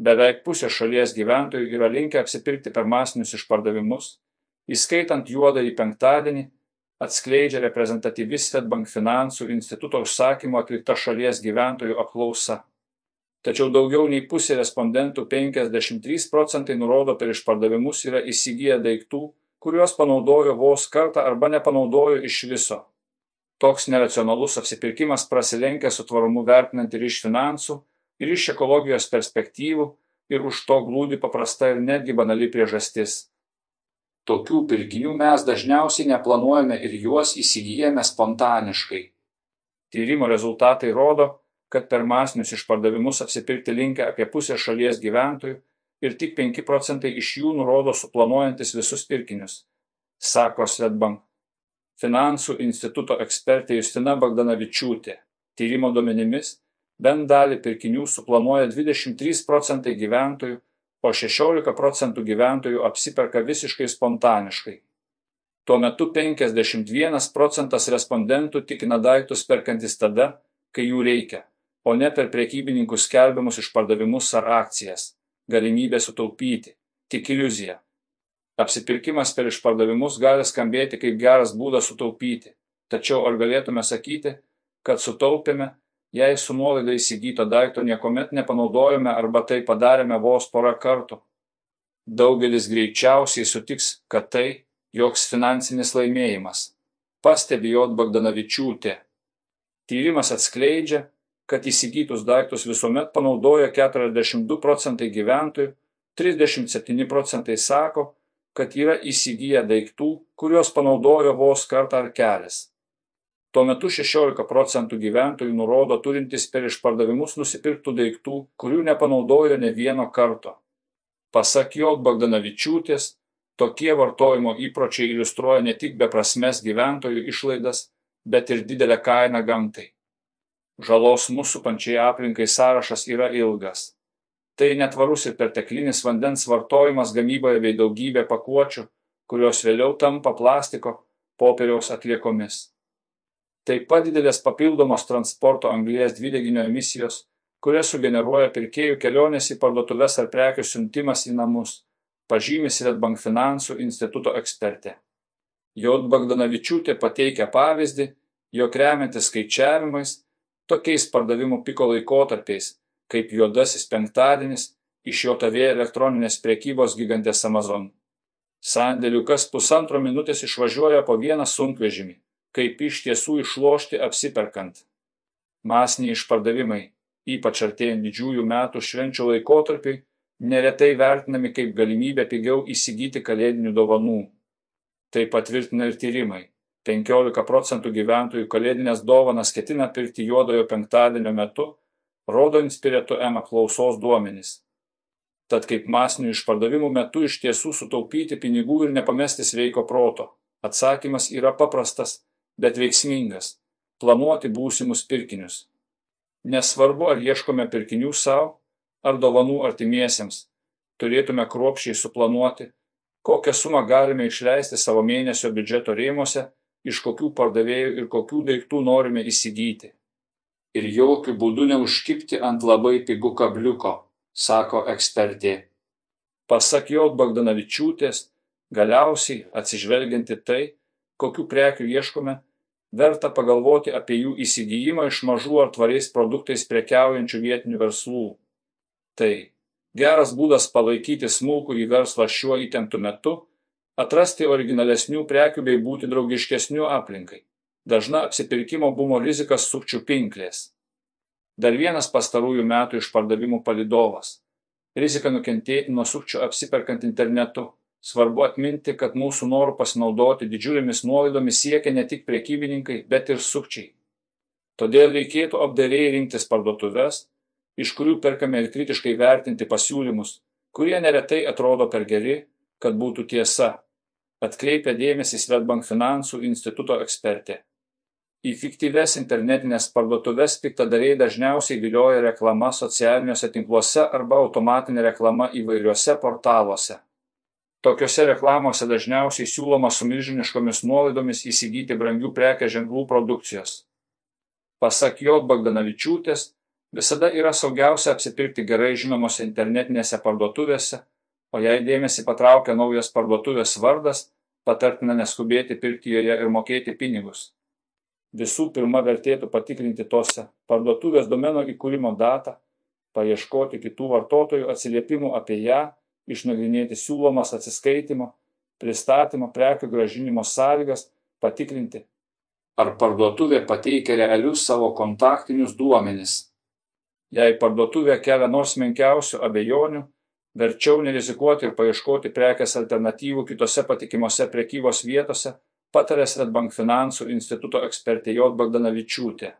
beveik pusė šalies gyventojų yra linkę apsipirkti per masinius išpardavimus, įskaitant juodąjį penktadienį, atskleidžia reprezentatyvi Svetbank finansų instituto užsakymu atlikta šalies gyventojų apklausa. Tačiau daugiau nei pusė respondentų 53 procentai nurodo per išpardavimus yra įsigiję daiktų, kuriuos panaudojo vos kartą arba nepanaudojo iš viso. Toks neracionalus apsipirkimas prasilenkia su tvarumu vertinant ir iš finansų, ir iš ekologijos perspektyvų, ir už to glūdi paprasta ir netgi banali priežastis Tokių pirkinių mes dažniausiai neplanuojame ir juos įsigyjame spontaniškai. Tyrimo rezultatai rodo, kad per masinius išpardavimus apsipirkti linkę apie pusę šalies gyventojų ir tik 5 procentai iš jų nurodo suplanuojantis visus pirkinius, sako Svetbank. Finansų instituto ekspertė Justina Bagdanavičiūtė. Tyrimo duomenimis bent dalį pirkinių suplanuoja 23 procentai gyventojų o 16 procentų gyventojų apsiperka visiškai spontaniškai. Tuo metu 51 procentas respondentų tikina daiktus perkantis tada, kai jų reikia, o ne per prekybininkų skelbiamus išpardavimus ar akcijas. Galimybė sutaupyti - tik iliuzija. Apsipirkimas per išpardavimus gali skambėti kaip geras būdas sutaupyti, tačiau ar galėtume sakyti, kad sutaupėme, jei su nuolaida įsigyto daikto niekuomet nepanaudojome arba tai padarėme vos porą kartų. Daugelis greičiausiai sutiks, kad tai joks finansinis laimėjimas. Pastebi J. Bagdanavičiūtė. Tyrimas atskleidžia, kad įsigytus daiktus visuomet panaudoja 42 procentai gyventojų, 37 procentai sako, kad yra įsigiję daiktų, kuriuos panaudojo vos kartą ar kelias. Tuo metu 16 procentų gyventojų nurodo turintys per išpardavimus nusipirktų daiktų, kurių nepanaudojo ne vieno karto. Pasak jo Bagdanavičiūtės, tokie vartojimo įpročiai iliustruoja ne tik beprasmes gyventojų išlaidas, bet ir didelę kainą gamtai. Žalos mūsų pančiai aplinkai sąrašas yra ilgas. Tai netvarus ir perteklinis vandens vartojimas gamyboje bei daugybė pakuočių, kurios vėliau tampa plastiko, popieriaus atliekomis taip pat didelės papildomos transporto anglies dvideginio emisijos kurias sugeneruoja pirkėjų kelionės į parduotuves ar prekių siuntimas į namus pažymi Svetbank finansų instituto ekspertė. J. Bagdanavičiūtė pateikia pavyzdį, jog remiantis skaičiavimais, tokiais pardavimų piko laikotarpiais, kaip juodasis penktadienis, iš jo tavė elektroninės priekybos gigantės Amazon. Sandėlių kas pusantro minutės išvažiuoja po vieną sunkvežimį kaip iš tiesų išlošti apsiperkant. Masiniai išpardavimai, ypač artėjant didžiųjų metų švenčių laikotarpiai, neretai vertinami kaip galimybė pigiau įsigyti kalėdinių dovanų. Tai patvirtina ir tyrimai. 15 procentų gyventojų kalėdinės dovanas ketina pirkti juodojo penktadienio metu, rodo Inspireto M apklausos duomenys. Tad kaip masinių išpardavimų metu iš tiesų sutaupyti pinigų ir nepamesti sveiko proto. Atsakymas yra paprastas bet veiksmingas - planuoti būsimus pirkinius. Nesvarbu, ar ieškome pirkinių savo, ar dovanų artimiesiems, turėtume kruopščiai suplanuoti, kokią sumą galime išleisti savo mėnesio biudžeto rėmose, iš kokių pardavėjų ir kokių daiktų norime įsigyti. Ir jokių būdų neužkipti ant labai pigų kabliuko, sako ekspertė. Pasak jo Bagdanavičiūtės, galiausiai atsižvelgianti tai, kokių prekių ieškome, verta pagalvoti apie jų įsigijimą iš mažų ar tvariais produktais prekiaujančių vietinių verslų. Tai geras būdas palaikyti smulkų į verslą šiuo įtemptu metu, atrasti originalesnių prekių bei būti draugiškesnių aplinkai. Dažna apsipirkimo bumo rizikas sukčių pinklės. Dar vienas pastarųjų metų išpardavimų palidovas. Rizika nukentėti nuo sukčių apsiperkant internetu svarbu atminti kad mūsų noru pasinaudoti didžiulėmis nuolaidomis siekia ne tik prekybininkai bet ir sukčiai todėl reikėtų apdairiai rinktis parduotuves iš kurių perkame ir kritiškai vertinti pasiūlymus kurie neretai atrodo per geri kad būtų tiesa atkreipia dėmesį Svetbank finansų instituto ekspertė. Į fiktyves internetinės parduotuves piktadariai dažniausiai vilioja reklama socialiniuose tinkluose arba automatinė reklama įvairiuose portaluose. Tokiose reklamose dažniausiai siūloma su milžiniškomis nuolaidomis įsigyti brangių prekės ženklų produkcijos. Pasak jo Bagdanavičiūtės, Visada yra saugiausia apsipirkti gerai žinomose internetinėse parduotuvėse, o jei dėmesį patraukia naujas parduotuvės vardas, patartina neskubėti pirkti joje ir mokėti pinigus. Visų pirma, vertėtų patikrinti tose parduotuvės domeno įkūrimo datą, paieškoti kitų vartotojų atsiliepimų apie ją, išnagrinėti siūlomas atsiskaitimo, pristatymo, prekių gražinimo sąlygas, patikrinti, ar parduotuvė pateikia realius savo kontaktinius duomenis. Jei parduotuvė kelia nors menkiausių abejonių, verčiau nerizikuoti ir paieškoti prekės alternatyvų kitose patikimose prekybos vietose, patarė Svetbank finansų instituto ekspertė J. Bagdanavičiūtė.